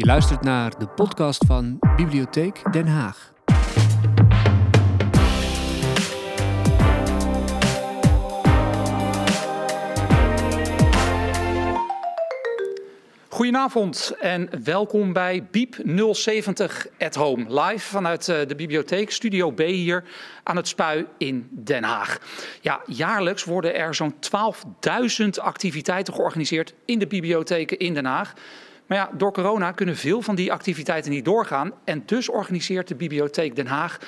Je luistert naar de podcast van Bibliotheek Den Haag. Goedenavond en welkom bij Biep 070 at Home. Live vanuit eh, de bibliotheek, Studio B hier aan het Spui in Den Haag. Ja, jaarlijks worden er zo'n 12.000 activiteiten georganiseerd in de bibliotheken in Den Haag. Maar ja, door corona kunnen veel van die activiteiten niet doorgaan. En dus organiseert de Bibliotheek Den Haag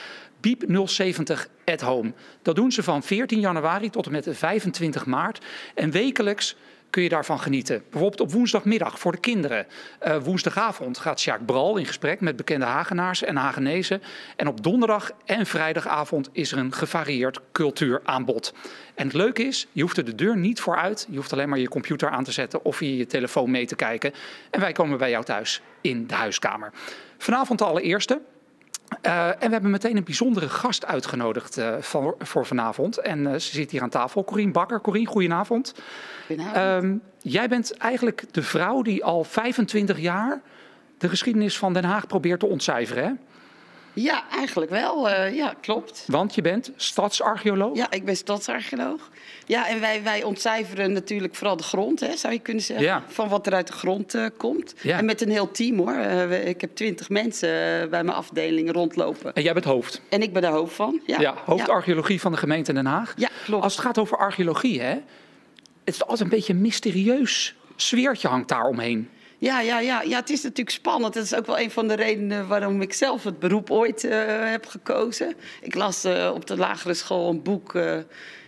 Biep 070 at Home. Dat doen ze van 14 januari tot en met 25 maart. En wekelijks kun je daarvan genieten. Bijvoorbeeld op woensdagmiddag voor de kinderen. Uh, woensdagavond gaat Sjaak Bral in gesprek met bekende Hagenaars en Hagenezen. En op donderdag en vrijdagavond is er een gevarieerd cultuuraanbod. En het leuke is, je hoeft er de deur niet voor uit. Je hoeft alleen maar je computer aan te zetten of je je telefoon mee te kijken. En wij komen bij jou thuis in de huiskamer. Vanavond de allereerste. Uh, en we hebben meteen een bijzondere gast uitgenodigd uh, van, voor vanavond. En uh, ze zit hier aan tafel. Corien Bakker. Corien, goedenavond. Goedenavond. Um, jij bent eigenlijk de vrouw die al 25 jaar de geschiedenis van Den Haag probeert te ontcijferen, hè? Ja, eigenlijk wel. Uh, ja, klopt. Want je bent stadsarcheoloog? Ja, ik ben stadsarcheoloog. Ja, en wij, wij ontcijferen natuurlijk vooral de grond, hè, zou je kunnen zeggen. Ja. Van wat er uit de grond uh, komt. Ja. En met een heel team hoor. Uh, ik heb twintig mensen bij mijn afdeling rondlopen. En jij bent hoofd? En ik ben daar hoofd van. Ja, ja hoofdarcheologie van de gemeente Den Haag. Ja, klopt. Als het gaat over archeologie, hè, het is altijd een beetje een mysterieus sfeertje hangt daar omheen. Ja, ja, ja, ja, het is natuurlijk spannend. Dat is ook wel een van de redenen waarom ik zelf het beroep ooit uh, heb gekozen. Ik las uh, op de lagere school een boek uh,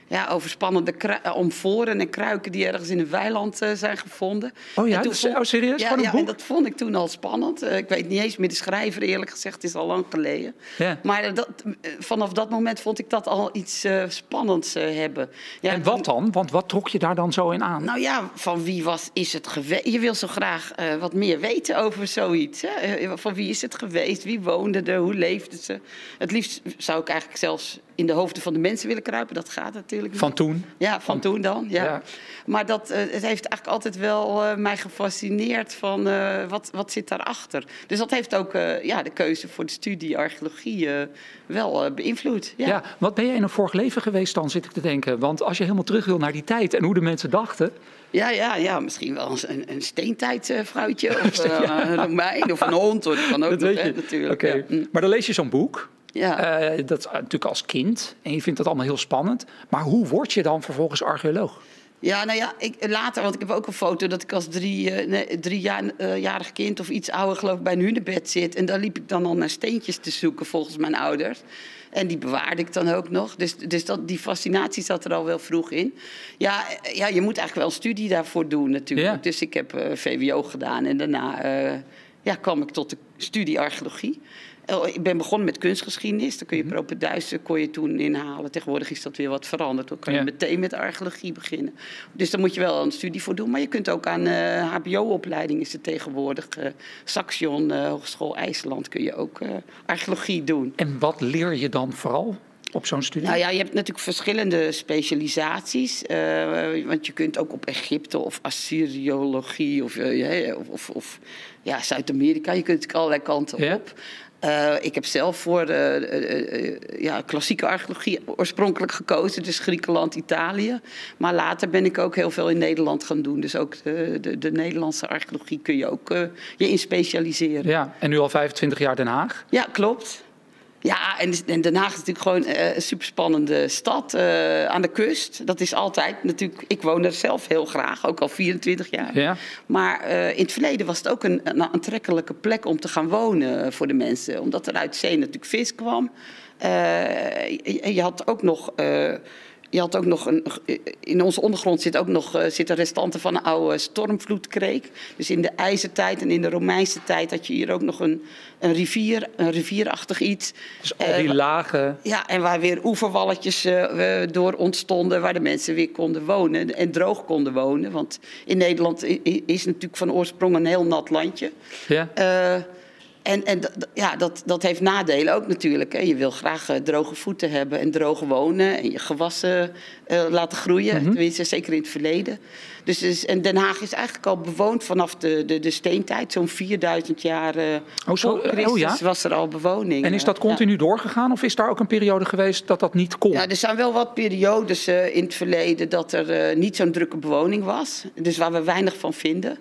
ja, over spannende omvoren en kruiken die ergens in een weiland zijn gevonden. Oh ja, vond, oh, serieus? Ja, ja en dat vond ik toen al spannend. ik weet niet eens meer de schrijver, eerlijk gezegd, het is al lang geleden. Ja. Maar dat, vanaf dat moment vond ik dat al iets spannends hebben. Ja, en wat dan? Want wat trok je daar dan zo in aan? Nou ja, van wie was, is het geweest? Je wil zo graag wat meer weten over zoiets. Hè? Van wie is het geweest? Wie woonde er? Hoe leefden ze? Het liefst zou ik eigenlijk zelfs in de hoofden van de mensen willen kruipen. Dat gaat natuurlijk niet. Van toen? Ja, van, van toen dan. Ja. ja. Maar dat, uh, het heeft eigenlijk altijd wel uh, mij gefascineerd van uh, wat, wat zit daarachter. Dus dat heeft ook ja, de keuze voor de studie archeologie wel beïnvloed. Ja. ja, wat ben jij in een vorig leven geweest dan, zit ik te denken? Want als je helemaal terug wil naar die tijd en hoe de mensen dachten... Ja, ja, ja, misschien wel een, een steentijdvrouwtje of ja. een Romein of een hond. Dat kan ook dat nog, weet je. Hè, natuurlijk. Okay. Ja. Maar dan lees je zo'n boek. Ja. Uh, dat natuurlijk als kind. En je vindt dat allemaal heel spannend. Maar hoe word je dan vervolgens archeoloog? Ja, nou ja, ik, later, want ik heb ook een foto dat ik als drie, uh, nee, driejarig uh, kind of iets ouder geloof ik bij een hunebed zit. En daar liep ik dan al naar steentjes te zoeken volgens mijn ouders. En die bewaarde ik dan ook nog. Dus, dus dat, die fascinatie zat er al wel vroeg in. Ja, ja, je moet eigenlijk wel een studie daarvoor doen natuurlijk. Ja. Dus ik heb uh, VWO gedaan en daarna ja, kwam ik tot de studie archeologie. Ik ben begonnen met kunstgeschiedenis. Dan kun je propenduizen kon je toen inhalen. Tegenwoordig is dat weer wat veranderd. Dan kan je Ja. meteen met archeologie beginnen. Dus daar moet je wel een studie voor doen. Maar je kunt ook aan uh, HBO-opleiding is het tegenwoordig. Uh, Saxion, uh, Hogeschool IJsland kun je ook archeologie doen. En wat leer je dan vooral op zo'n studie? Nou ja, je hebt natuurlijk verschillende specialisaties. Uh, want je kunt ook op Egypte of Assyriologie of, uh, of, of ja, Zuid-Amerika. Je kunt allerlei kanten Ja. op. Uh, ik heb zelf voor uh, uh, ja, klassieke archeologie oorspronkelijk gekozen, dus Griekenland, Italië. Maar later ben ik ook heel veel in Nederland gaan doen. Dus ook de, de, de Nederlandse archeologie kun je ook je in specialiseren. Ja, en nu al 25 jaar Den Haag. Ja, klopt. Ja, en, en Den Haag is natuurlijk gewoon uh, een superspannende stad uh, aan de kust. Dat is altijd natuurlijk. Ik woon er zelf heel graag, ook al 24 jaar. Ja. Maar uh, in het verleden was het ook een, een aantrekkelijke plek om te gaan wonen voor de mensen. Omdat er uit zee natuurlijk vis kwam. je had ook nog. Je had ook nog een, in onze ondergrond zit ook nog, zitten restanten van een oude stormvloedkreek. Dus in de ijzertijd en in de Romeinse tijd had je hier ook nog een, een rivier, een rivierachtig iets. Dus al die uh, lagen. Ja, en waar weer oeverwalletjes uh, door ontstonden, waar de mensen weer konden wonen en droog konden wonen. Want in Nederland is natuurlijk van oorsprong een heel nat landje. Ja. Uh, En, en ja, dat, dat heeft nadelen ook natuurlijk. Hè. Je wil graag eh, droge voeten hebben en droog wonen en je gewassen eh, laten groeien. Mhm. Tenminste, zeker in het verleden. Dus, dus, en Den Haag is eigenlijk al bewoond vanaf de, de, de steentijd. Zo'n 4000 jaar eh Oh, zo- oh, ja? was er al bewoning. En is dat continu doorgegaan of is daar ook een periode geweest dat dat niet kon? ja, er zijn wel wat periodes in het verleden dat er niet zo'n drukke bewoning was. Dus waar we weinig van vinden.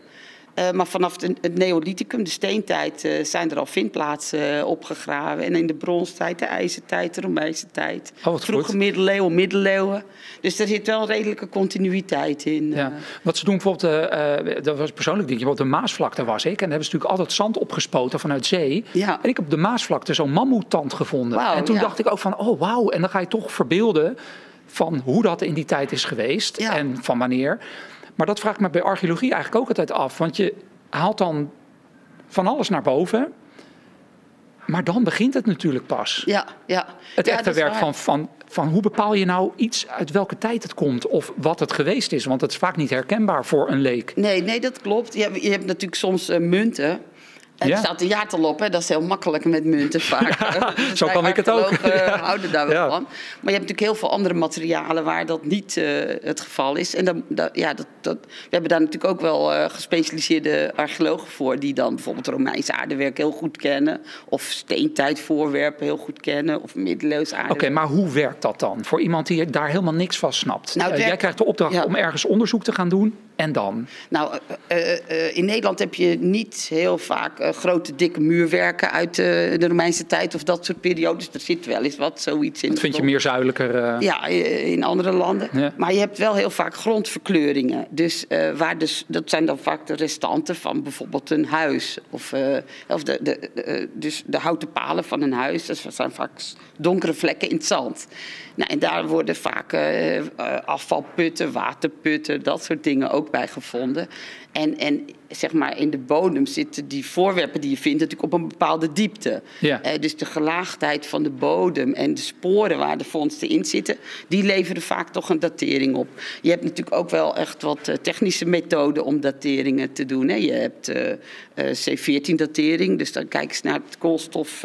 Eh, maar vanaf de- het Neolithicum, de steentijd, eh, zijn er al vindplaatsen eh, opgegraven. En in de bronstijd, de ijzertijd, de Romeinse tijd. Oh, Vroege goed. middeleeuwen, middeleeuwen. Dus er zit wel een redelijke continuïteit in. Ja. Wat ze doen bijvoorbeeld, dat was persoonlijk dingetje, want de Maasvlakte was ik. En daar hebben ze natuurlijk altijd zand opgespoten vanuit zee. Ja. En ik heb op de Maasvlakte zo'n mammoetand gevonden. En toen ja. dacht ik ook van, oh wauw. En dan ga je toch verbeelden van hoe dat in die tijd is geweest Ja. en van wanneer. Maar dat vraag ik me bij archeologie eigenlijk ook altijd af. Want je haalt dan van alles naar boven. Maar dan begint het natuurlijk pas. Ja, ja. Het echte werk van, van, van hoe bepaal je nou iets uit welke tijd het komt of wat het geweest is. Want het is vaak niet herkenbaar voor een leek. Nee, nee, dat klopt. Je hebt, je hebt natuurlijk soms eh, munten. En Ja. er staat een jaartal op, hè? dat is heel makkelijk met munten vaak. Dus zo kan ik het ook. Ja. houden daar wel van. Maar je hebt natuurlijk heel veel andere materialen waar dat niet eh, het geval is. En dan, dat, ja, dat, dat, we hebben daar natuurlijk ook wel eh, gespecialiseerde archeologen voor... die dan bijvoorbeeld Romeins aardewerk heel goed kennen... of steentijdvoorwerpen heel goed kennen... of middeleeuws Oké, aardewerk. maar hoe werkt dat dan? Voor iemand die daar helemaal niks van snapt. Nou, het Eh, jij krijgt de opdracht om ergens onderzoek te gaan doen. En dan? Nou, eh, eh, eh, in Nederland heb je niet heel vaak grote, dikke muurwerken uit de Romeinse tijd of dat soort periodes. Er zit wel eens wat, zoiets in. Dat vind je meer zuidelijker. Ja, in andere landen. Ja. Maar je hebt wel heel vaak grondverkleuringen. Dus, waar dus dat zijn dan vaak de restanten van bijvoorbeeld een huis. Of, of de, de, de, dus de houten palen van een huis. Dat zijn vaak donkere vlekken in het zand. Nou, en daar worden vaak eh, afvalputten, waterputten, dat soort dingen ook bij gevonden. En, en zeg maar in de bodem zitten die voorwerpen die je vindt natuurlijk op een bepaalde diepte. Ja. Eh, dus de gelaagdheid van de bodem en de sporen waar de vondsten in zitten, die leveren vaak toch een datering op. Je hebt natuurlijk ook wel echt wat technische methoden om dateringen te doen. Hè. Je hebt eh, eh, C14-datering, dus dan kijk je naar het koolstof.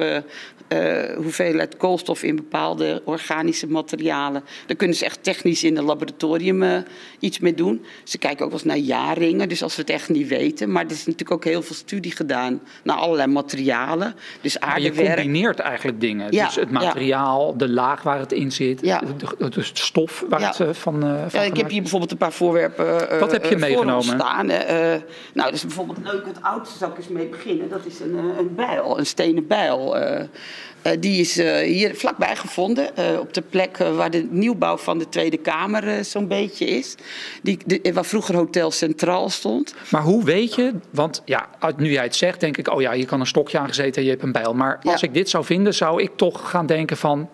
Eh, hoeveelheid koolstof in bepaalde organische materialen. Daar kunnen ze echt technisch in een laboratorium eh, iets mee doen. Ze kijken ook wel eens naar jaarringen, dus als we het echt niet weten. Maar er is natuurlijk ook heel veel studie gedaan naar allerlei materialen. Dus Maar je aardewerk. combineert eigenlijk dingen. Ja, dus het ja. materiaal, de laag waar het in zit, Ja. de, stof waar het eh, van, eh van Ja, ik heb hier bijvoorbeeld een paar voorwerpen. Wat heb je voor meegenomen? Staan. Nou, dat is bijvoorbeeld leuk. Het oudste zal ik eens mee beginnen. Dat is een, een bijl, een stenen bijl. Eh. Die is eh, hier vlakbij gevonden, eh, op de plek waar de nieuwbouw van de Tweede Kamer zo'n beetje is. Die, de, waar vroeger Hotel Centraal stond. Maar hoe weet je, want ja, uit- nu jij het zegt, denk ik, oh ja, je kan een stokje aangezeten en je hebt een bijl. Maar Ja. als ik dit zou vinden, zou ik toch gaan denken van,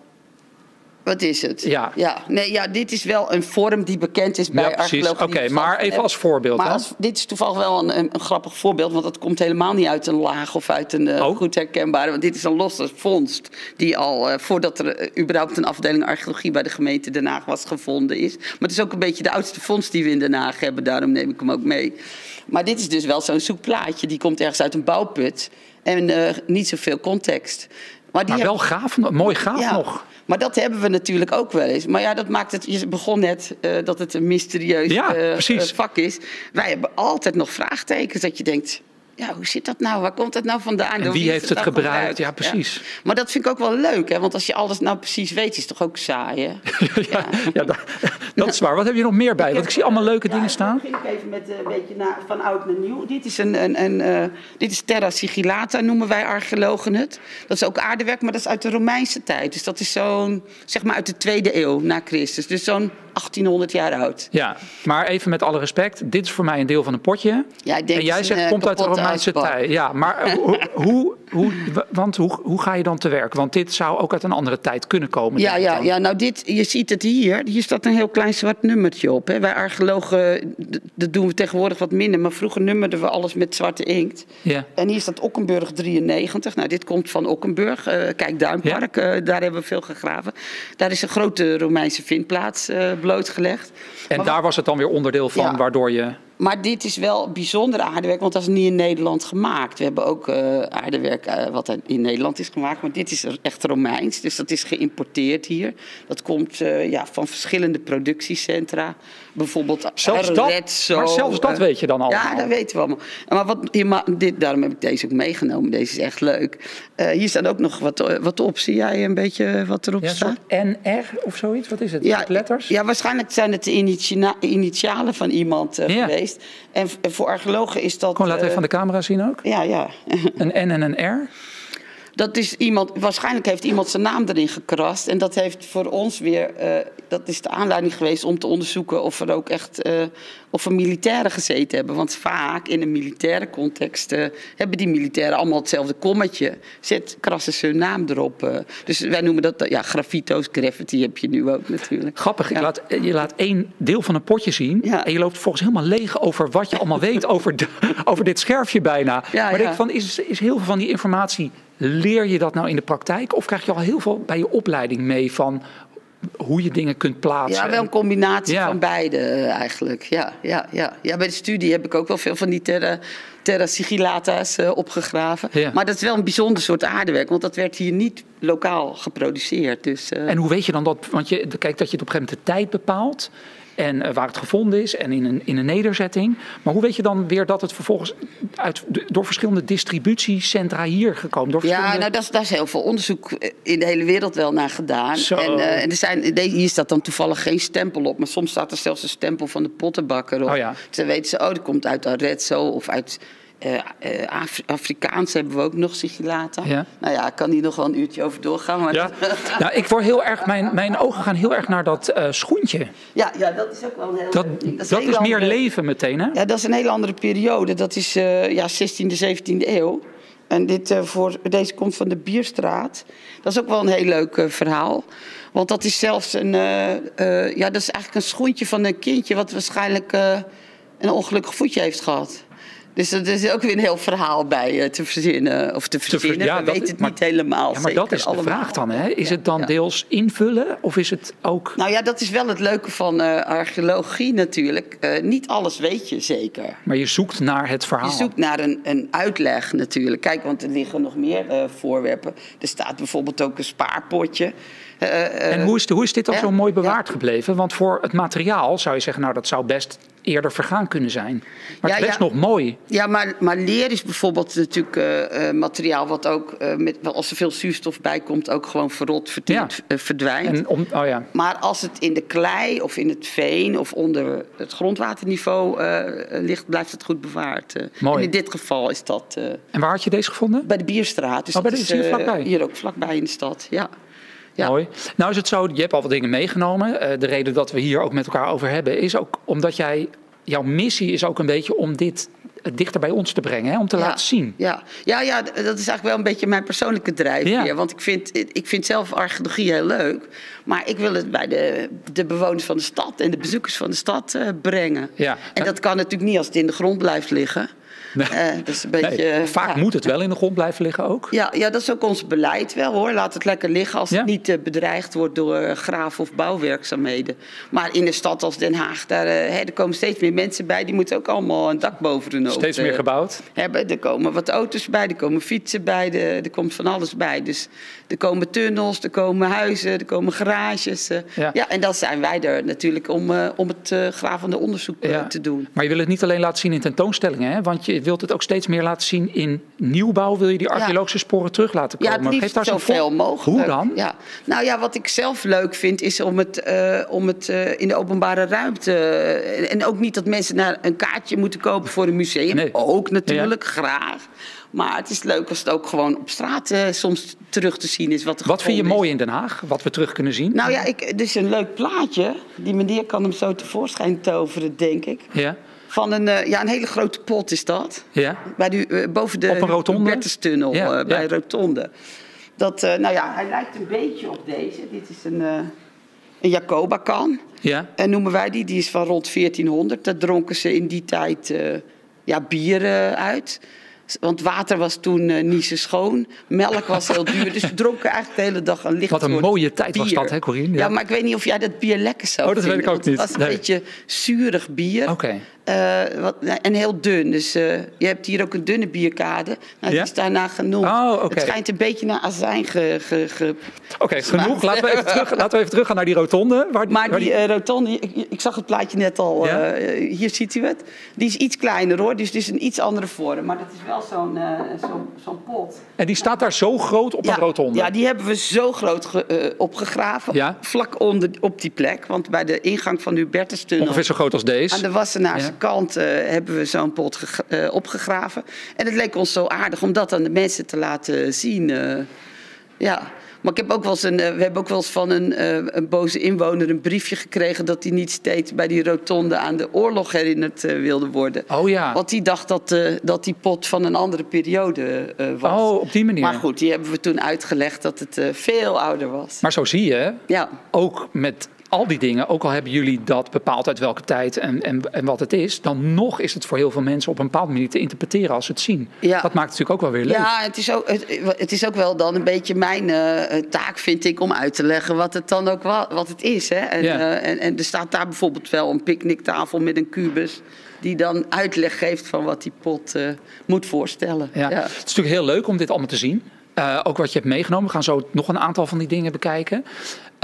Wat is het? Ja. Ja, nee, ja, dit is wel een vorm die bekend is bij ja precies, oké, maar even als voorbeeld. Maar als, dit is toevallig wel een, een, een grappig voorbeeld, want dat komt helemaal niet uit een laag of uit een eh, Oh. goed herkenbare. Want dit is een losse vondst die al eh, voordat er eh, überhaupt een afdeling archeologie bij de gemeente Den Haag was gevonden is. Maar het is ook een beetje de oudste vondst die we in Den Haag hebben, daarom neem ik hem ook mee. Maar dit is dus wel zo'n zoekplaatje, die komt ergens uit een bouwput en eh, niet zoveel context. Maar, die Maar wel gaaf, mooi gaaf ja, nog. Maar dat hebben we natuurlijk ook wel eens. Maar ja, dat maakt het. Je begon net eh, dat het een mysterieus Ja, eh, eh, vak is. Wij hebben altijd nog vraagtekens. Dat je denkt. Ja, hoe zit dat nou? Waar komt dat nou vandaan? Wie heeft het nou gebruikt? Ja, precies. Maar dat vind ik ook wel leuk, hè? Want als je alles nou precies weet, is het toch ook saai, hè? ja, ja, dat, dat is waar. Wat heb je nog meer bij? Want ik zie allemaal leuke dingen staan. Dan begin ik even met eh, een beetje naar, van oud naar nieuw. Dit is, een, een, een, eh, dit is terra sigillata, noemen wij archeologen het. Dat is ook aardewerk, maar dat is uit de Romeinse tijd. Dus dat is zo'n, zeg maar uit de tweede eeuw na Christus. Dus zo'n 1800 jaar oud. Ja, maar even met alle respect. Dit is voor mij een deel van een potje. Ja, ik denk en jij het zegt, een, komt eh, uit de Romeinse tijd. Ja, maar eh, hoe, hoe, hoe, want hoe, hoe ga je dan te werk? Want dit zou ook uit een andere tijd kunnen komen. Ja, ja, ja, nou dit, je ziet het hier. Hier staat een heel klein zwart nummertje op. Hè. Wij archeologen, dat doen we tegenwoordig wat minder. Maar vroeger nummerden we alles met zwarte inkt. Ja. En hier staat Okkenburg 93. Nou, dit komt van Okkenburg. Eh, kijk, Duinpark, daar hebben we veel gegraven. Daar is een grote Romeinse vindplaats eh, blootgelegd. En Maar daar was het dan weer onderdeel van, Ja. waardoor je... maar dit is wel bijzonder aardewerk, want dat is niet in Nederland gemaakt. We hebben ook uh, aardewerk uh, wat in Nederland is gemaakt, maar dit is echt Romeins. Dus dat is geïmporteerd hier. Dat komt uh, ja, van verschillende productiecentra. Bijvoorbeeld zelfs dat, Maar zelfs dat weet je dan al. Ja, dat weten we allemaal. Maar wat, hier, dit, daarom heb ik deze ook meegenomen. Deze is echt leuk. hier staat ook nog wat, wat op. Zie jij een beetje wat erop ja, staat? NR of zoiets? Wat is het? Ja, letters? Ja, waarschijnlijk zijn het de initialen van iemand ja. Geweest. En voor archeologen is dat. Gewoon laten we uh, van de camera zien ook. Ja, ja. een N en een R. Dat is iemand, waarschijnlijk heeft iemand zijn naam erin gekrast. En dat heeft voor ons weer, uh, dat is de aanleiding geweest om te onderzoeken of er ook echt, uh, of er militairen gezeten hebben. Want vaak in een militaire context uh, hebben die militairen allemaal hetzelfde kommetje. Zet, krassen ze hun naam erop. dus wij noemen dat, ja, graffito's, graffiti heb je nu ook natuurlijk. Grappig, ja. je, laat, je laat één deel van een potje zien. Ja. En je loopt volgens helemaal leeg over wat je allemaal weet over, de, over dit scherfje bijna. Ja, maar denk van, is, is heel veel van die informatie Leer je dat nou in de praktijk? Of krijg je al heel veel bij je opleiding mee van hoe je dingen kunt plaatsen? Ja, wel een combinatie Ja. van beide eh, eigenlijk. Ja, ja, ja. ja, bij de studie heb ik ook wel veel van die terra, terra sigillata's eh, opgegraven. Ja. Maar dat is wel een bijzonder soort aardewerk, want dat werd hier niet lokaal geproduceerd. Dus, eh, En hoe weet je dan dat? Want je kijkt dat je het op een gegeven moment de tijd bepaalt. En eh, waar het gevonden is en in een, in een nederzetting. Maar hoe weet je dan weer dat het vervolgens uit, door verschillende distributiecentra hier gekomen door Ja, nou, daar is, daar is heel veel onderzoek in de hele wereld wel naar gedaan. Zo. En, eh, en er zijn, hier staat dan toevallig geen stempel op, maar soms staat er zelfs een stempel van de pottenbakker op. Oh ja. Dus dan weten ze, oh, dat komt uit Arezzo of uit Afri- Afrikaans hebben we ook nog sigillata. Ja. Nou ja, ik kan hier nog wel een uurtje over doorgaan. Maar Ja, nou, ik word heel erg, mijn, mijn ogen gaan heel erg naar dat eh, schoentje. ja, ja, dat is ook wel een heel Dat, ding. dat is meer andere- leven meteen, hè? Ja, dat is een hele andere periode. Dat is ja, 16e, 17e eeuw. En dit, voor, deze komt van de Bierstraat. Dat is ook wel een heel leuk verhaal. Want dat is zelfs een, ja, dat is eigenlijk een schoentje van een kindje... wat waarschijnlijk een ongelukkig voetje heeft gehad. Dus er is ook weer een heel verhaal bij eh, te verzinnen. Of te ver- verzinnen, ja, we dat- weten het maar- niet helemaal Ja, maar zeker dat is de vraag dan, hè? Is Ja, het dan deels invullen of is het ook... Nou ja, dat is wel het leuke van eh, archeologie natuurlijk. Eh, niet alles weet je zeker. Maar je zoekt naar het verhaal. Je zoekt naar een, een uitleg natuurlijk. Kijk, want er liggen nog meer voorwerpen. Er staat bijvoorbeeld ook een spaarpotje. En hoe is, de- hoe is dit dan zo mooi bewaard gebleven? Want voor het materiaal zou je zeggen, nou dat zou best eerder vergaan kunnen zijn. Maar het Ja, is best ja. nog mooi. Ja, maar, maar leer is bijvoorbeeld natuurlijk eh, eh, materiaal wat ook, eh, met, als er veel zuurstof bij komt, ook gewoon verrot, verteerd, eh, verdwijnt. En om, oh ja. Maar als het in de klei of in het veen of onder het grondwaterniveau ligt, blijft het goed bewaard. Mooi. En in dit geval is dat En waar had je deze gevonden? bij de Bierstraat. Dus Oh, bij dat de- is hier vlakbij? hier ook vlakbij in de stad, ja. Ja. Mooi. Nou is het zo, je hebt al wat dingen meegenomen. Eh, de reden dat we hier ook met elkaar over hebben is ook omdat jij, jouw missie is ook een beetje om dit eh, dichter bij ons te brengen, hè? om te Ja, laten zien. Ja. Ja, ja, dat is eigenlijk wel een beetje mijn persoonlijke drijfveer. Ja. Want ik vind, ik vind zelf archeologie heel leuk. Maar ik wil het bij de, de bewoners van de stad en de bezoekers van de stad eh, brengen. Ja. En dat kan natuurlijk niet als het in de grond blijft liggen. Nee. Eh, is een beetje, Nee, eh, vaak ja. moet het wel in de grond blijven liggen ook. Ja, ja, dat is ook ons beleid wel hoor. Laat het lekker liggen als Ja. het niet eh, bedreigd wordt door graaf- of bouwwerkzaamheden. Maar in een stad als Den Haag, daar, hè, er komen steeds meer mensen bij. Die moeten ook allemaal een dak boven hun hoofd Steeds meer gebouwd. hebben. Er komen wat auto's bij, er komen fietsen bij, er, er komt van alles bij. Dus er komen tunnels, er komen huizen, er komen garages. Ja. Ja. en dan zijn wij er natuurlijk om, om het gravende onderzoek Ja. te doen. Maar je wil het niet alleen laten zien in tentoonstellingen, hè? want je wilt het ook steeds meer laten zien in nieuwbouw. Wil je die archeologische sporen terug laten Ja, komen? het Geef daar zoveel mogelijk. Hoe dan? Ja. Nou ja, wat ik zelf leuk vind is om het, eh, om het eh, in de openbare ruimte... eh, en ook niet dat mensen naar een kaartje moeten kopen voor een museum. Nee. Ook natuurlijk, graag. Maar het is leuk als het ook gewoon op straat soms terug te zien is. Wat, Wat vind je is. mooi in Den Haag? Wat we terug kunnen zien? Nou ja, ik, dit is een leuk plaatje. Die meneer kan hem zo tevoorschijn toveren, denk ik. Ja? Van een, eh, ja, een hele grote pot is dat. Ja? Bij de, eh, boven de? Hubertustunnel, Ja, eh, bij ja. Rotonde. Dat, nou ja, hij lijkt een beetje op deze. Dit is een, een Jacoba-kan. Ja? En noemen wij die, die is van rond 1400. Daar dronken ze in die tijd ja, bier eh, uit. Want water was toen niet zo schoon. Melk was heel duur. Dus we dronken eigenlijk de hele dag een licht Wat een mooie tijd was dat, hè, Corine? Ja. Ja. maar ik weet niet of jij dat bier lekker zou Oh, dat weet ik ook niet. Het was een Nee. beetje zuurig bier. Oké. Eh, wat, en heel dun. Dus eh, je hebt hier ook een dunne bierkade. Nou, Ja? Die is daarna genoemd. Oh. Het schijnt een beetje naar azijn ge, ge, ge- Oké, genoeg. Laten we, even terug, laten we even teruggaan naar die rotonde. Waar, Maar waar die eh, rotonde, ik, ik zag het plaatje net al, Ja? hier ziet u het. Die is iets kleiner hoor, dus het is een iets andere vorm. Maar dat is wel zo'n zo'n pot. en die staat daar zo groot op een rotonde. ja, die hebben we zo groot ge- opgegraven. Ja? Vlak onder, op die plek. Want bij de ingang van de Hubertustunnel... Ongeveer zo groot als deze. Aan de Wassenaarse. Kant eh, hebben we zo'n pot eh, opgegraven. En het leek ons zo aardig om dat aan de mensen te laten zien. eh. ja. Maar ik heb ook wel eens een, we hebben ook wel eens van een, een boze inwoner een briefje gekregen dat hij niet steeds bij die rotonde aan de oorlog herinnerd wilde worden. Oh ja. Want die dacht dat, dat die pot van een andere periode was. Oh, op die manier. Maar goed, die hebben we toen uitgelegd dat het veel ouder was. Maar zo zie je, Ja. ook met al die dingen, ook al hebben jullie dat bepaald uit welke tijd en, en, en wat het is, dan nog is het voor heel veel mensen op een bepaalde manier te interpreteren als ze het zien. Ja. Dat maakt het natuurlijk ook wel weer leuk. Ja, het is, ook, het, het is ook wel dan een beetje mijn eh, taak, vind ik, om uit te leggen wat het dan ook wa- wat het is. Hè? En, Ja. eh, en, en er staat daar bijvoorbeeld wel een picknicktafel met een kubus. Die dan uitleg geeft van wat die pot eh, moet voorstellen. Ja. Het is natuurlijk heel leuk om dit allemaal te zien. Ook wat je hebt meegenomen. We gaan zo nog een aantal van die dingen bekijken.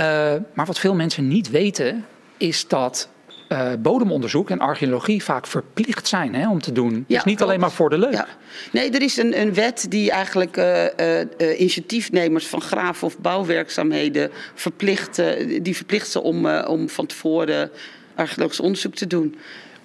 Eh, maar wat veel mensen niet weten, is dat eh, bodemonderzoek en archeologie vaak verplicht zijn hè, om te doen. Ja, dus niet klopt. alleen maar voor de leuk. Ja. Nee, er is een, een wet die eigenlijk eh, initiatiefnemers van graven- of bouwwerkzaamheden verplicht, die verplicht ze om, om van tevoren archeologisch onderzoek te doen.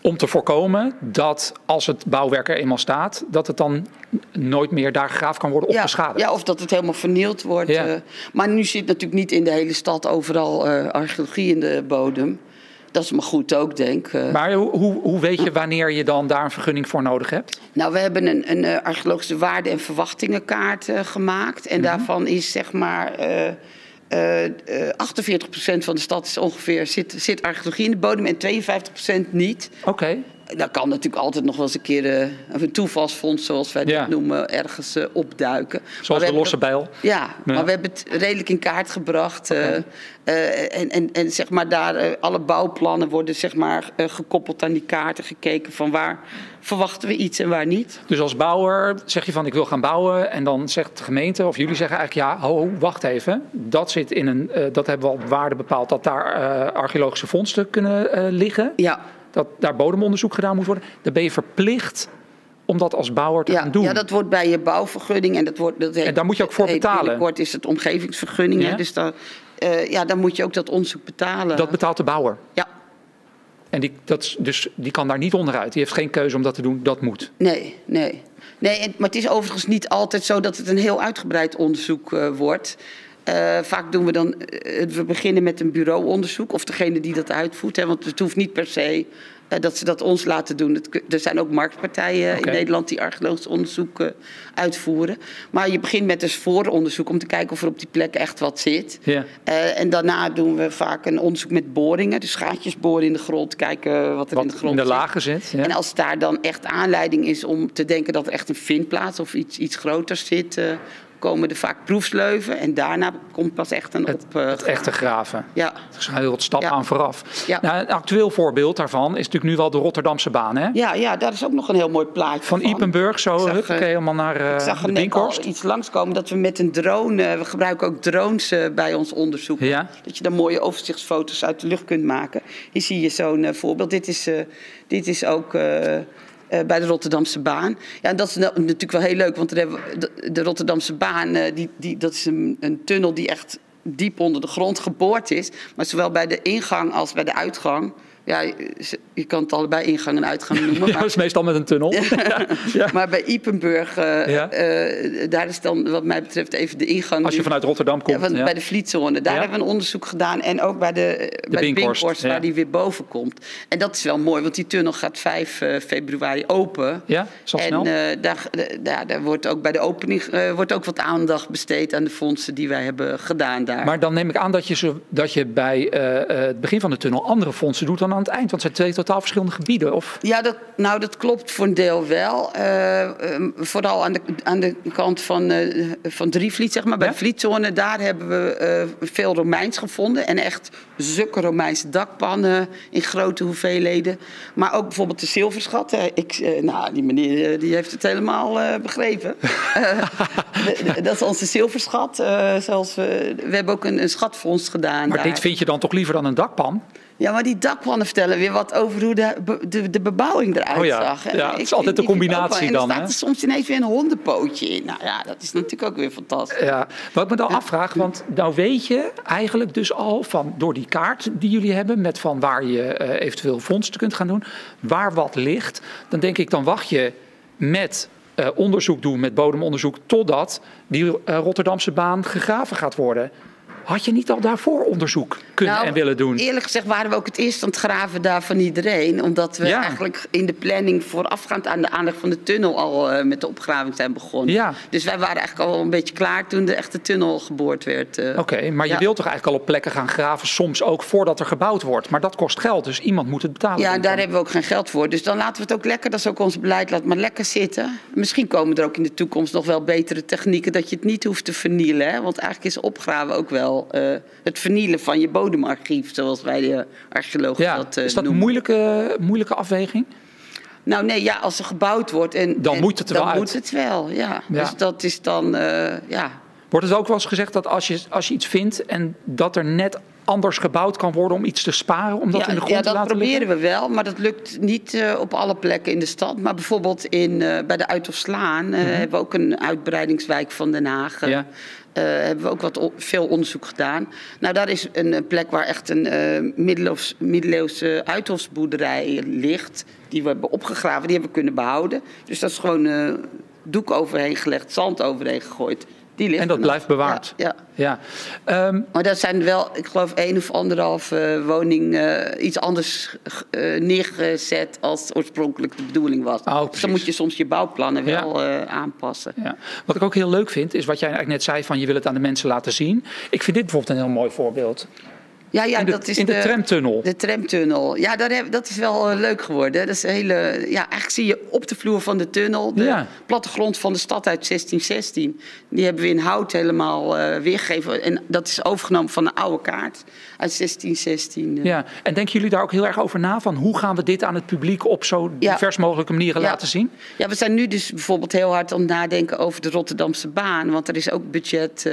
Om te voorkomen dat als het bouwwerk er eenmaal staat, dat het dan nooit meer daar gegraven kan worden of ja, beschadigd. ja, of dat het helemaal vernield wordt. Ja. eh. maar nu zit natuurlijk niet in de hele stad overal eh, archeologie in de bodem. Dat is maar goed ook, denk ik. eh. Maar hoe, hoe, hoe weet je wanneer je dan daar een vergunning voor nodig hebt? Nou, we hebben een, een archeologische waarde- en verwachtingenkaart gemaakt. En daarvan is zeg maar. Eh eh, eh, 48% van de stad is ongeveer, zit, zit archeologie in de bodem en 52% niet. Oké. Daar kan natuurlijk altijd nog wel eens een keer eh, een toevalsfonds, zoals wij Ja. dat noemen, ergens eh, opduiken. Zoals de losse bijl. Ja, maar we hebben het redelijk in kaart gebracht. eh, en, en, en zeg maar daar, alle bouwplannen worden zeg maar, gekoppeld aan die kaarten, gekeken van waar verwachten we iets en waar niet. Dus als bouwer zeg je van ik wil gaan bouwen en dan zegt de gemeente of jullie zeggen eigenlijk ja, ho, wacht even. Dat zit in een, dat hebben we al waarde bepaald dat daar archeologische vondsten kunnen liggen. Ja, Dat daar bodemonderzoek gedaan moet worden. Dan ben je verplicht om dat als bouwer te ja, gaan doen. ja, dat wordt bij je bouwvergunning en dat wordt. Dat heet, En daar moet je ook voor betalen. Binnenkort is het omgevingsvergunning, Ja? dus daar, eh, ja, dan moet je ook dat onderzoek betalen. Dat betaalt de bouwer. ja, En die, dat, dus die kan daar niet onderuit. Die heeft geen keuze om dat te doen. Dat moet. nee, nee. nee maar het is overigens niet altijd zo dat het een heel uitgebreid onderzoek eh, wordt. Eh, vaak doen we dan, eh, we beginnen met een bureauonderzoek, of degene die dat uitvoert. Hè, want het hoeft niet per se eh, dat ze dat ons laten doen. Het, er zijn ook marktpartijen in Nederland die archeologisch onderzoek uitvoeren. Maar je begint met dus vooronderzoek om te kijken of er op die plek echt wat zit. En daarna doen we vaak een onderzoek met boringen. Dus gaatjes boren in de grond, kijken wat er in de grond in de zit. lagen zit. Ja. En als daar dan echt aanleiding is om te denken dat er echt een vindplaats of iets, iets groters zit, komen er vaak proefsleuven. En daarna komt pas echt een het, op. eh, het echte graven. Ja, Er zijn heel wat stappen Ja. aan vooraf. Ja. Nou, een actueel voorbeeld daarvan is natuurlijk nu wel de Rotterdamse baan. Hè? ja, ja, daar is ook nog een heel mooi plaatje Van van. Ipenburg zo Ik zag, eh, helemaal naar eh Ik zag de Binkhorst. iets langskomen dat we met een drone, eh, we gebruiken ook drones eh, bij ons onderzoek. Ja. Dat je dan mooie overzichtsfoto's uit de lucht kunt maken. Hier zie je zo'n eh, voorbeeld. Dit is, eh, dit is ook eh, bij de Rotterdamse baan. Ja, dat is natuurlijk wel heel leuk, want de Rotterdamse baan, eh, die, die, dat is een, een tunnel die echt diep onder de grond geboord is. Maar zowel bij de ingang als bij de uitgang. Ja, je, je kan het allebei ingang en uitgang noemen. Ja, maar- dat is meestal met een tunnel. Ja. maar bij Ipenburg, eh, Ja. eh, daar is dan wat mij betreft even de ingang. Als je nu- vanuit Rotterdam komt. ja, ja. bij de Vlietzone. Daar Ja. hebben we een onderzoek gedaan. En ook bij de, eh, bij de Binkhorst, Binkhorst, ja. waar die weer boven komt. En dat is wel mooi, want die tunnel gaat 5 eh, februari open. Ja, en snel. eh, daar, daar, daar wordt ook bij de opening wordt ook wat aandacht besteed aan de fondsen die wij hebben gedaan daar. Maar dan neem ik aan dat je, dat je bij het begin van de tunnel andere fondsen doet dan aan het eind? Want het zijn twee totaal verschillende gebieden. Of? Ja, dat, nou, dat klopt voor een deel wel. Uh, um, vooral aan de, aan de kant van, uh, van Drievliet, zeg maar, bij Ja? de Vlietzone. Daar hebben we uh, veel Romeins gevonden. En echt zulke Romeinse dakpannen in grote hoeveelheden. Maar ook bijvoorbeeld de zilverschat. Ik, nou, die meneer die heeft het helemaal begrepen. Dat is onze zilverschat. Zoals we, we hebben ook een, een schatfonds gedaan. Maar daar. dit vind je dan toch liever dan een dakpan? Ja, maar die dakpannen vertellen weer wat over hoe de, de, de bebouwing eruit Oh ja. zag. Ja, het is altijd ook combinatie wel- en dan, er staat er soms ineens weer een hondenpootje in. Nou ja, dat is natuurlijk ook weer fantastisch. Ja, wat ik me dan afvraag, want nou weet je eigenlijk dus al van door die kaart die jullie hebben, met van waar je eh, eventueel vondsten kunt gaan doen, waar wat ligt, dan denk ik dan wacht je met eh, onderzoek doen, met bodemonderzoek, totdat die eh, Rotterdamse baan gegraven gaat worden. Had je niet al daarvoor onderzoek kunnen Nou, en willen doen? Eerlijk gezegd waren we ook het eerst aan het graven daar van iedereen. Omdat we Ja. eigenlijk in de planning voorafgaand aan de aanleg van de tunnel al eh, met de opgraving zijn begonnen. Ja. Dus wij waren eigenlijk al een beetje klaar toen de echte tunnel geboord werd. eh. Oké, maar je wilt toch eigenlijk al op plekken gaan graven, soms ook voordat er gebouwd wordt. Maar dat kost geld, dus iemand moet het betalen. Ja, daar dan. hebben we ook geen geld voor. Dus dan laten we het ook lekker, dat is ook ons beleid, laat maar lekker zitten. Misschien komen er ook in de toekomst nog wel betere technieken dat je het niet hoeft te vernielen. Hè? Want eigenlijk is opgraven ook wel eh, het vernielen van je bodemarchief, zoals wij de archeologen Ja, dat eh, is dat een noemen. moeilijke, moeilijke afweging? Nou nee, ja, als er gebouwd wordt en Dan en- moet het er dan wel uit. moet het wel, ja. Ja. Dus dat is dan, eh, ja. Wordt het ook wel eens gezegd dat als je, als je iets vindt en dat er net anders gebouwd kan worden om iets te sparen, om dat ja, in de grond ja, te dat laten proberen liggen? we wel, maar dat lukt niet eh, op alle plekken in de stad. Maar bijvoorbeeld in, eh, bij de Uithoffslaan eh, hebben we ook een uitbreidingswijk van Den Haag. Ja. hebben we ook wat veel onderzoek gedaan. Nou, daar is een plek waar echt een middeleeuws, middeleeuwse uithofsboerderij ligt. Die we hebben opgegraven, die hebben we kunnen behouden. Dus dat is gewoon doek overheen gelegd, zand overheen gegooid. Die ligt En dat blijft bewaard. Ja, ja. Ja. Ehm, Maar dat zijn wel, ik geloof, één of anderhalf eh, woning eh, iets anders eh, neergezet als oorspronkelijk de bedoeling was. Oh, dus dan moet je soms je bouwplannen Ja. wel aanpassen. ja. Wat ik ook heel leuk vind, is wat jij eigenlijk net zei van je wil het aan de mensen laten zien. Ik vind dit bijvoorbeeld een heel mooi voorbeeld. Ja, ja, in de, dat is in de, tramtunnel. De tramtunnel. Ja, daar heb, dat is wel eh, leuk geworden. Dat is een hele, ja, eigenlijk zie je op de vloer van de tunnel de Ja. plattegrond van de stad uit 1616. Die hebben we in hout helemaal eh, weergegeven. En dat is overgenomen van een oude kaart uit 1616. eh. Ja. En denken jullie daar ook heel erg over na? Van hoe gaan we dit aan het publiek op zo Ja. divers mogelijke manieren Ja. laten zien? Ja, we zijn nu dus bijvoorbeeld heel hard aan het nadenken over de Rotterdamse baan. Want er is ook budget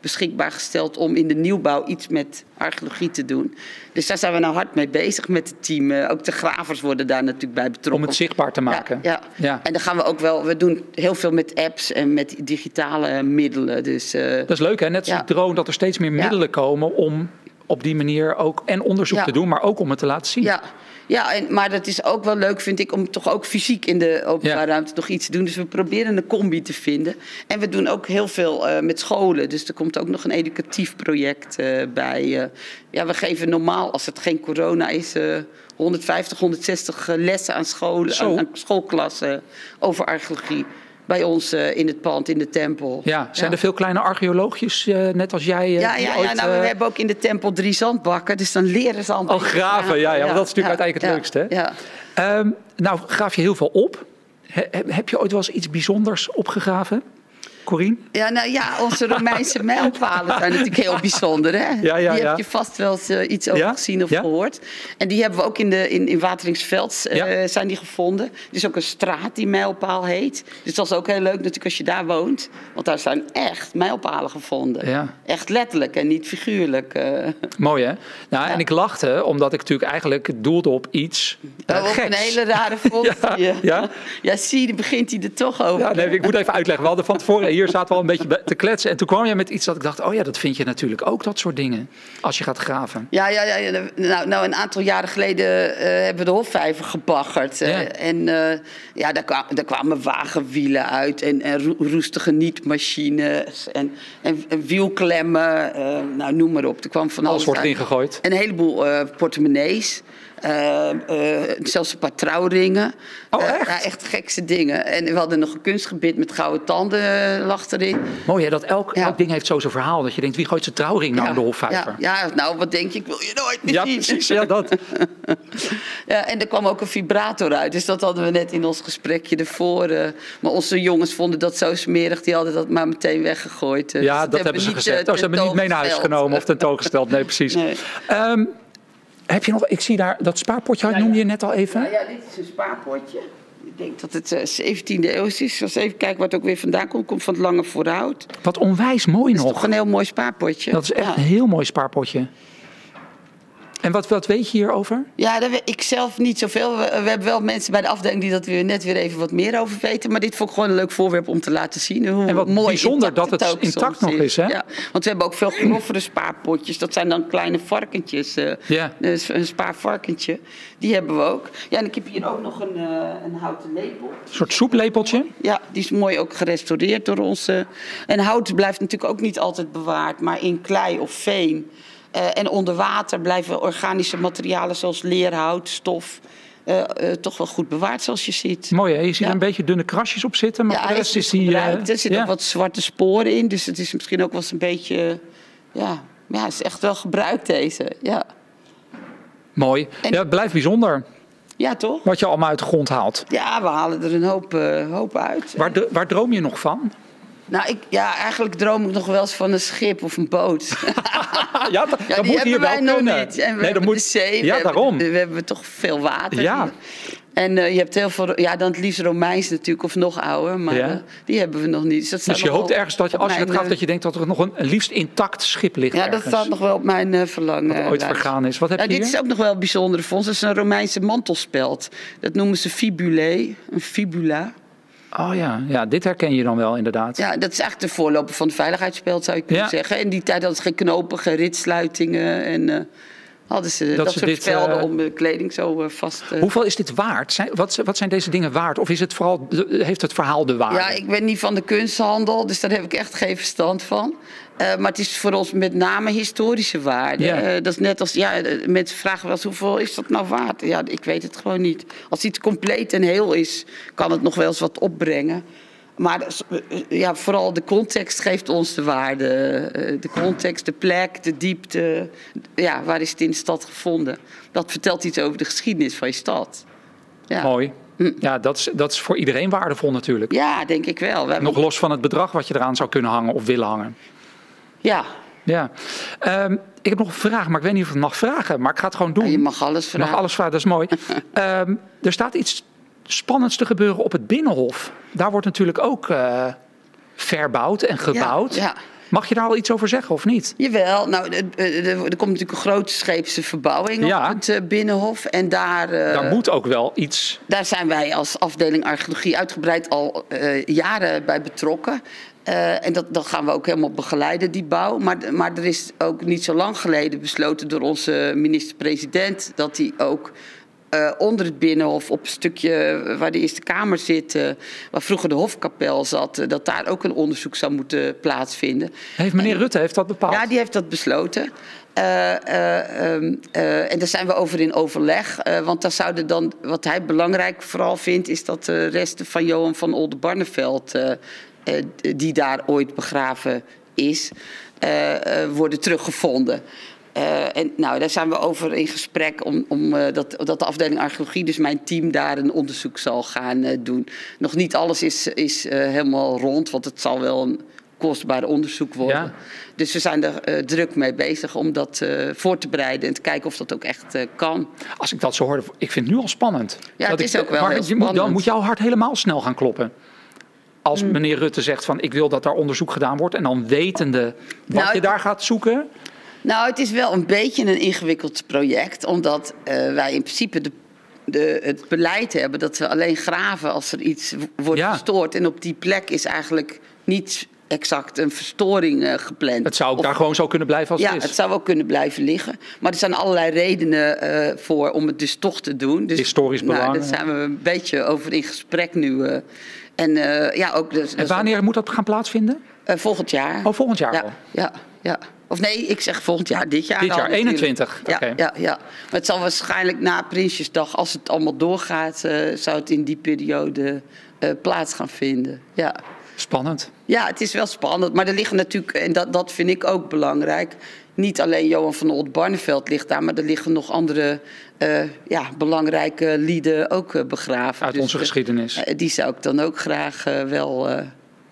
beschikbaar gesteld om in de nieuwbouw iets met archeologie te doen. Dus daar zijn we nou hard mee bezig met het team. Eh, ook de gravers worden daar natuurlijk bij betrokken. Om het zichtbaar te maken. Ja, ja. Ja. en dan gaan we ook wel. We doen heel veel met apps en met digitale middelen. Dus eh, Dat is leuk hè, net als Ja. die drone, dat er steeds meer middelen komen om op die manier ook en onderzoek te doen, maar ook om het te laten zien. ja. Ja, en, maar dat is ook wel leuk, vind ik, om toch ook fysiek in de openbare Ja. ruimte nog iets te doen. Dus we proberen een combi te vinden. En we doen ook heel veel eh, met scholen. Dus er komt ook nog een educatief project eh, bij. eh. ja, we geven normaal, als het geen corona is, eh 150, 160 lessen aan scholen, aan, aan schoolklassen over archeologie. Bij ons eh, in het pand, in de tempel. Ja, zijn er veel kleine archeoloogjes, eh, net als jij? eh, Ja, ja, nou, we hebben ook in de tempel drie zandbakken. Dus dan leren ze al. Oh, graven, ja, ja, want dat is natuurlijk uiteindelijk het leukste, hè? Ja. ehm, nou, graaf je heel veel op. He- he- heb je ooit wel eens iets bijzonders opgegraven, Corine? Ja, nou ja, onze Romeinse mijlpalen zijn natuurlijk heel bijzonder. Hè? Ja, ja, die ja. heb je vast wel eens eh, iets over gezien of gehoord. En die hebben we ook in, de, in, in Wateringsveld eh, zijn die gevonden. Er is ook een straat die mijlpaal heet. Dus dat is ook heel leuk natuurlijk als je daar woont. Want daar zijn echt mijlpalen gevonden. Ja. Echt letterlijk en niet figuurlijk. eh. Mooi, hè? Nou, en ik lachte, omdat ik natuurlijk eigenlijk doelde op iets Oh, op geks. een hele rare vondst. Ja. ja, zie, dan begint hij er toch over. Ja, nee, ik moet even uitleggen. We hadden van tevoren, hier zaten we al een beetje te kletsen. En toen kwam jij met iets dat ik dacht, oh ja, dat vind je natuurlijk ook, dat soort dingen. Als je gaat graven. Ja, ja, ja. Nou, nou, een aantal jaren geleden eh, hebben we de Hofvijver gebaggerd. eh. En eh, ja, daar, kwa- daar kwamen wagenwielen uit en, en roe- roestige nietmachines en, en, en wielklemmen. nou, noem maar op. Er kwam van Alles alles wordt uit. erin gegooid. En een heleboel portemonnees. Eh, eh, zelfs een paar trouwringen. Oh, Eh, echt? ja, echt gekse dingen. En we hadden nog een kunstgebit met gouden tanden lag erin. Mooi hè, dat elk, Ja. elk ding heeft zo zijn verhaal. Dat je denkt, wie gooit zijn trouwring nou in de Hofvijver? ja, ja, nou, wat denk je? Ik wil je nooit meer Ja, zien. precies. Ja, dat. Ja, en er kwam ook een vibrator uit. Dus dat hadden we net in ons gesprekje ervoor. maar onze jongens vonden dat zo smerig. Die hadden dat maar meteen weggegooid. eh. Dus Ja, dat hebben ze gezegd. Oh, ze hebben niet mee naar huis genomen of tentoongesteld. Nee, precies. Nee. Ehm, heb je nog, ik zie daar dat spaarpotje Ja, noemde ja. je net al even. Nou ja, dit is een spaarpotje. Ik denk dat het eh, 17e eeuw is. Als even kijken het ook weer vandaan komt. Komt van het Lange Voorhout. Dat Wat onwijs mooi is nog. toch een heel mooi spaarpotje. Dat is echt Ja. een heel mooi spaarpotje. En wat, wat weet je hierover? Ja, daar weet ik zelf niet zoveel. We, we hebben wel mensen bij de afdeling die dat weer net weer even wat meer over weten. Maar dit vond ik gewoon een leuk voorwerp om te laten zien. Hoe En wat mooi bijzonder dat het intact nog is, hè? Ja, want we hebben ook veel groffere spaarpotjes. Dat zijn dan kleine varkentjes. Ja. dus een spaarvarkentje. Die hebben we ook. Ja, en ik heb hier ook nog een, eh, een houten lepel. Een soort soeplepeltje? Ja, die is mooi ook gerestaureerd door ons. En hout blijft natuurlijk ook niet altijd bewaard, maar in klei of veen. Eh, en onder water blijven organische materialen zoals leerhout, stof. eh, eh, toch wel goed bewaard, zoals je ziet. Mooi hè? Je ziet Ja. er een beetje dunne krasjes op zitten. Maar ja, de rest is die... Er zitten ja. ook wat zwarte sporen in, dus het is misschien ook wel eens een beetje. Ja, ja het is echt wel gebruikt deze. Ja, Mooi. En- Ja, het blijft bijzonder ja toch? wat je allemaal uit de grond haalt. Ja, we halen er een hoop, hoop uit. Waar, waar droom je nog van? Nou, ik, ja, eigenlijk droom ik nog wel eens van een schip of een boot. Ja, dat, Ja, dat moet hier wel wij nog kunnen. niet. En we nee, dat hebben moet... de zee. we Ja, hebben- daarom. we hebben toch veel water. Ja. En eh, je hebt heel veel, ja, dan het liefst Romeins natuurlijk, of nog ouder, maar Ja. eh, die hebben we nog niet. Dus, dat Dus je hoopt ergens dat je, als je het gaat, eh, dat je denkt dat er nog een liefst intact schip ligt Ja, dat staat nog wel op mijn eh, verlangen. Wat ooit lijst. vergaan is. Wat heb Ja, je dit hier? is ook nog wel een bijzondere fonds. Dat is een Romeinse mantelspeld. Dat noemen ze fibulae, een fibula. Oh ja, ja, dit herken je dan wel inderdaad. Ja, dat is eigenlijk de voorloper van het veiligheidsspeld, zou je kunnen Ja. zeggen. In die tijd hadden ze geen knopen, geen ritsluitingen. En eh, hadden ze dat, ze soort dit, spelden eh, om de kleding zo eh, vast te... Hoeveel is dit waard? Zijn, wat, wat zijn deze dingen waard? Of is het vooral, heeft het verhaal de waarde? Ja, ik ben niet van de kunsthandel, dus daar heb ik echt geen verstand van. Eh, maar het is voor ons met name historische waarde. Ja. Eh, dat is net als, ja, eh, mensen vragen wel eens hoeveel is dat nou waard? Ja, ik weet het gewoon niet. Als iets compleet en heel is, kan het nog wel eens wat opbrengen. Maar ja, vooral de context geeft ons de waarde. De context, de plek, de diepte. Ja, waar is het in de stad gevonden? Dat vertelt iets over de geschiedenis van je stad. Ja, Mooi. Hm. Ja, dat is, dat is voor iedereen waardevol natuurlijk. ja denk ik wel. We hebben- Nog los van het bedrag wat je eraan zou kunnen hangen of willen hangen. Ja, Ja. Ehm, ik heb nog een vraag, maar ik weet niet of ik het mag vragen. Maar ik ga het gewoon doen. je mag alles Je vragen. mag alles vragen, dat is mooi. Ehm, er staat iets spannends te gebeuren op het Binnenhof. Daar wordt natuurlijk ook eh, verbouwd en gebouwd. Ja, ja. Mag je daar al iets over zeggen of niet? Jawel, nou, er, komt natuurlijk een grote scheepse verbouwing Ja. op het eh, Binnenhof. En daar, eh, Daar moet ook wel iets. daar zijn wij als afdeling archeologie uitgebreid al eh, jaren bij betrokken. En dat, dat gaan we ook helemaal begeleiden, die bouw. Maar, maar er is ook niet zo lang geleden besloten door onze minister-president... dat hij ook eh, onder het Binnenhof, op een stukje waar de Eerste Kamer zit... eh, waar vroeger de Hofkapel zat, eh, dat daar ook een onderzoek zou moeten plaatsvinden. Heeft meneer Rutte heeft dat bepaald? Ja, die heeft dat besloten. Eh, eh, ehm, eh, en daar zijn we over in overleg. want daar zouden dan, wat hij belangrijk vooral vindt, is dat de resten van Johan van Oldenbarneveld, die daar ooit begraven is, worden teruggevonden. Eh, en nou, daar zijn we over in gesprek om, om eh, dat, dat de afdeling archeologie, dus mijn team, daar een onderzoek zal gaan eh, doen. Nog niet alles is, is helemaal rond, want het zal wel een kostbaar onderzoek worden. Ja. Dus we zijn er druk mee bezig om dat voor te bereiden en te kijken of dat ook echt kan. Als ik dat zo hoor, ik vind het nu al spannend. Ja, het ik- is ook wel maar je moet, dan moet jouw hart helemaal snel gaan kloppen. Als Mm. meneer Rutte zegt van ik wil dat daar onderzoek gedaan wordt. En dan wetende wat Nou, je daar gaat zoeken. Nou, het is wel een beetje een ingewikkeld project, omdat eh, wij in principe de, de, het beleid hebben dat we alleen graven als er iets wordt Ja. verstoord. En op die plek is eigenlijk niet exact een verstoring eh, gepland. Het zou ook Of- daar gewoon zo kunnen blijven als ja, het is. het zou wel kunnen blijven liggen. Maar er zijn allerlei redenen eh, voor om het dus toch te doen. Dus, Historisch nou, belang, Daar ja. zijn we een beetje over in gesprek nu. en ja, ook dus, En wanneer moet dat gaan plaatsvinden? Volgend jaar. Oh, volgend jaar ja, al. Ja, ja. Of nee, ik zeg volgend jaar, dit jaar Dit jaar, natuurlijk. 21, Ja, oké. ja, ja. Maar het zal waarschijnlijk na Prinsjesdag, als het allemaal doorgaat... eh, zou het in die periode eh, plaats gaan vinden. Ja. Spannend. Ja, het is wel spannend. Maar er liggen natuurlijk, en dat, dat vind ik ook belangrijk. Niet alleen Johan van Old Barneveld ligt daar, maar er liggen nog andere uh, ja, belangrijke lieden ook begraven. Uit Dus, onze geschiedenis. die zou ik dan ook graag wel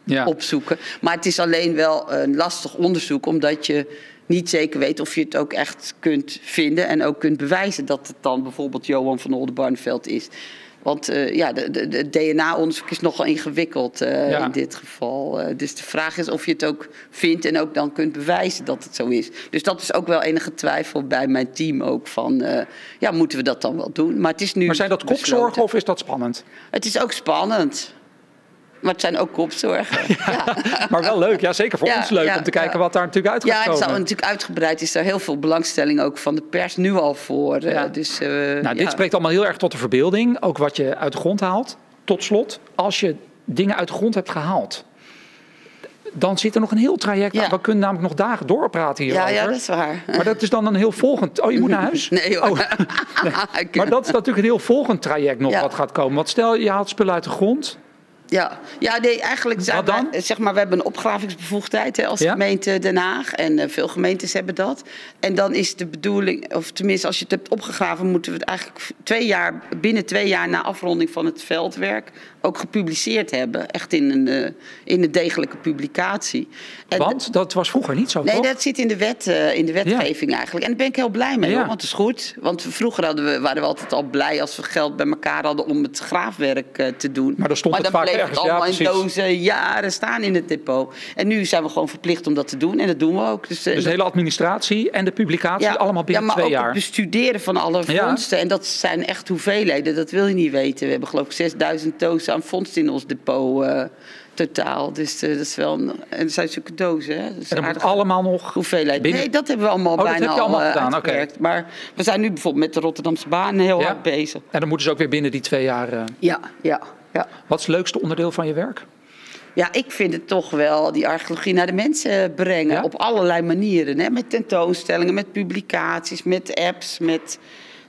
ja. opzoeken. Maar het is alleen wel een lastig onderzoek, omdat je niet zeker weet of je het ook echt kunt vinden en ook kunt bewijzen dat het dan bijvoorbeeld Johan van Oldenbarneveld is. Want uh, ja, de DNA-onderzoek is nogal ingewikkeld uh, ja. in dit geval. Uh, dus de vraag is of je het ook vindt en ook dan kunt bewijzen dat het zo is. Dus dat is ook wel enige twijfel bij mijn team ook van, ja, moeten we dat dan wel doen? Maar, het is nu maar zijn dat kopzorgen of is dat spannend? Het is ook spannend. Maar het zijn ook kopzorgen. Ja, ja. Maar wel leuk, ja, zeker voor ja, ons leuk om te kijken wat daar natuurlijk uit gaat ja, komen. Ja, het is natuurlijk uitgebreid. Is er heel veel belangstelling ook van de pers nu al voor. Dus, uh, nou, dit spreekt allemaal heel erg tot de verbeelding. Ook wat je uit de grond haalt. Tot slot, als je dingen uit de grond hebt gehaald. Dan zit er nog een heel traject aan. We kunnen namelijk nog dagen doorpraten hierover. Ja, ja, dat is waar. Maar dat is dan een heel volgend... Oh, je moet naar huis? Nee hoor. Oh. nee. Maar dat is natuurlijk een heel volgend traject nog wat gaat komen. Want stel, je haalt spullen uit de grond... Ja, ja nee, eigenlijk zijn dan? wij, zeg maar, we hebben een opgravingsbevoegdheid hè, als ja? gemeente Den Haag. En uh, veel gemeentes hebben dat. En dan is de bedoeling, of tenminste als je het hebt opgegraven, moeten we het eigenlijk twee jaar, binnen twee jaar na afronding van het veldwerk ook gepubliceerd hebben. Echt in een, uh, in een degelijke publicatie. En want dat was vroeger niet zo, Nee, toch? dat zit in de, wet, uh, in de wetgeving ja. eigenlijk. En daar ben ik heel blij mee, ja. hoor, want het is goed. Want vroeger hadden we, waren we altijd al blij als we geld bij elkaar hadden om het graafwerk te doen. Maar dan stond maar het vaak ergens. allemaal ja, in dozen jaren staan in het depot. En nu zijn we gewoon verplicht om dat te doen. En dat doen we ook. Dus, dus de hele administratie en de publicatie ja, allemaal binnen ja, maar twee ook jaar. het bestuderen van alle vondsten. En dat zijn echt hoeveelheden. Dat wil je niet weten. We hebben geloof ik 6000 dozen aan vondsten in ons depot uh, totaal. Dus uh, dat is wel. Een, en dat zijn zulke dozen. Hè? En dat moet allemaal nog. Hoeveelheid. Binnen... Nee, dat hebben we allemaal oh, bijna allemaal al, uh, gedaan. Okay. Maar we zijn nu bijvoorbeeld met de Rotterdamse baan heel ja. hard bezig. En dan moeten ze ook weer binnen die twee jaar. Uh... Ja, ja, ja. Wat is het leukste onderdeel van je werk? Ja, ik vind het toch wel die archeologie naar de mensen brengen. Ja? Op allerlei manieren. Hè? Met tentoonstellingen, met publicaties, met apps, met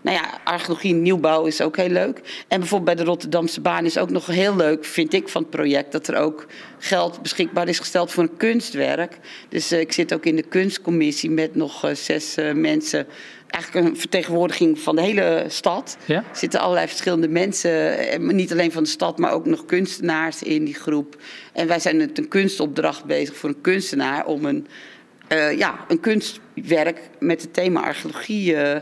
nou ja, archeologie nieuwbouw is ook heel leuk. En bijvoorbeeld bij de Rotterdamse baan is ook nog heel leuk, vind ik, van het project... dat er ook geld beschikbaar is gesteld voor een kunstwerk. Dus uh, ik zit ook in de kunstcommissie met nog uh, zes uh, mensen... Eigenlijk een vertegenwoordiging van de hele stad. Ja? Er zitten allerlei verschillende mensen, niet alleen van de stad, maar ook nog kunstenaars in die groep. En wij zijn met een kunstopdracht bezig voor een kunstenaar om een uh, ja, een kunstwerk met het thema archeologie uh, uh,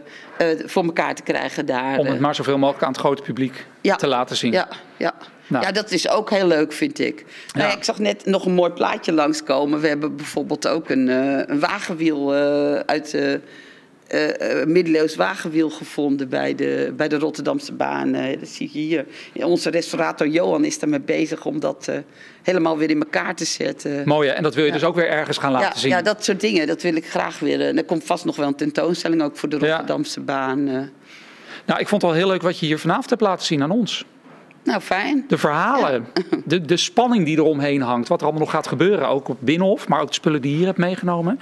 voor elkaar te krijgen daar. Om het maar zoveel mogelijk aan het grote publiek ja, te laten zien. Ja, ja. Nou. ja, dat is ook heel leuk, vind ik. Ja. Nou, ik zag net nog een mooi plaatje langskomen. We hebben bijvoorbeeld ook een, een wagenwiel uit uh, middeleeuws wagenwiel gevonden bij de, bij de Rotterdamse baan. Uh, dat zie je hier. Onze restaurator Johan is daarmee bezig om dat uh, helemaal weer in elkaar te zetten. Mooi, hè? en dat wil je ja. dus ook weer ergens gaan laten ja, zien. Ja, dat soort dingen, dat wil ik graag weer. En er komt vast nog wel een tentoonstelling ook voor de Rotterdamse ja. baan. Nou, ik vond het wel heel leuk wat je hier vanavond hebt laten zien aan ons. Nou, fijn. De verhalen, de, de spanning die eromheen hangt, wat er allemaal nog gaat gebeuren. Ook op Binnenhof, maar ook de spullen die je hier hebt meegenomen.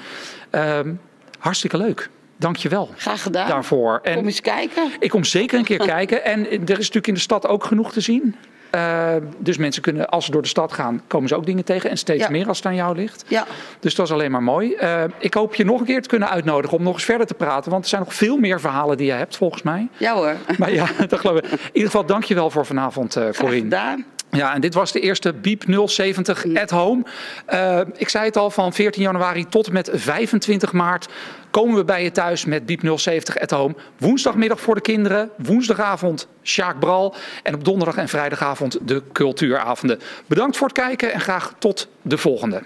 hartstikke leuk. Dank je wel. Graag gedaan. Daarvoor. En kom eens kijken. Ik kom zeker een keer kijken. En er is natuurlijk in de stad ook genoeg te zien. Uh, dus mensen kunnen, als ze door de stad gaan, komen ze ook dingen tegen. En steeds ja. meer als het aan jou ligt. Ja. Dus dat is alleen maar mooi. Uh, ik hoop je nog een keer te kunnen uitnodigen om nog eens verder te praten. Want er zijn nog veel meer verhalen die je hebt, volgens mij. Ja hoor. Maar ja, dat geloof ik. In ieder geval, dank je wel voor vanavond, uh, Corine. gedaan. Ja, en dit was de eerste Biep 070 at home. Uh, ik zei het al, van 14 januari tot met 25 maart komen we bij je thuis met Biep 070 at home. Woensdagmiddag voor de kinderen, woensdagavond Sjaak Bral en op donderdag en vrijdagavond de cultuuravonden. Bedankt voor het kijken en graag tot de volgende.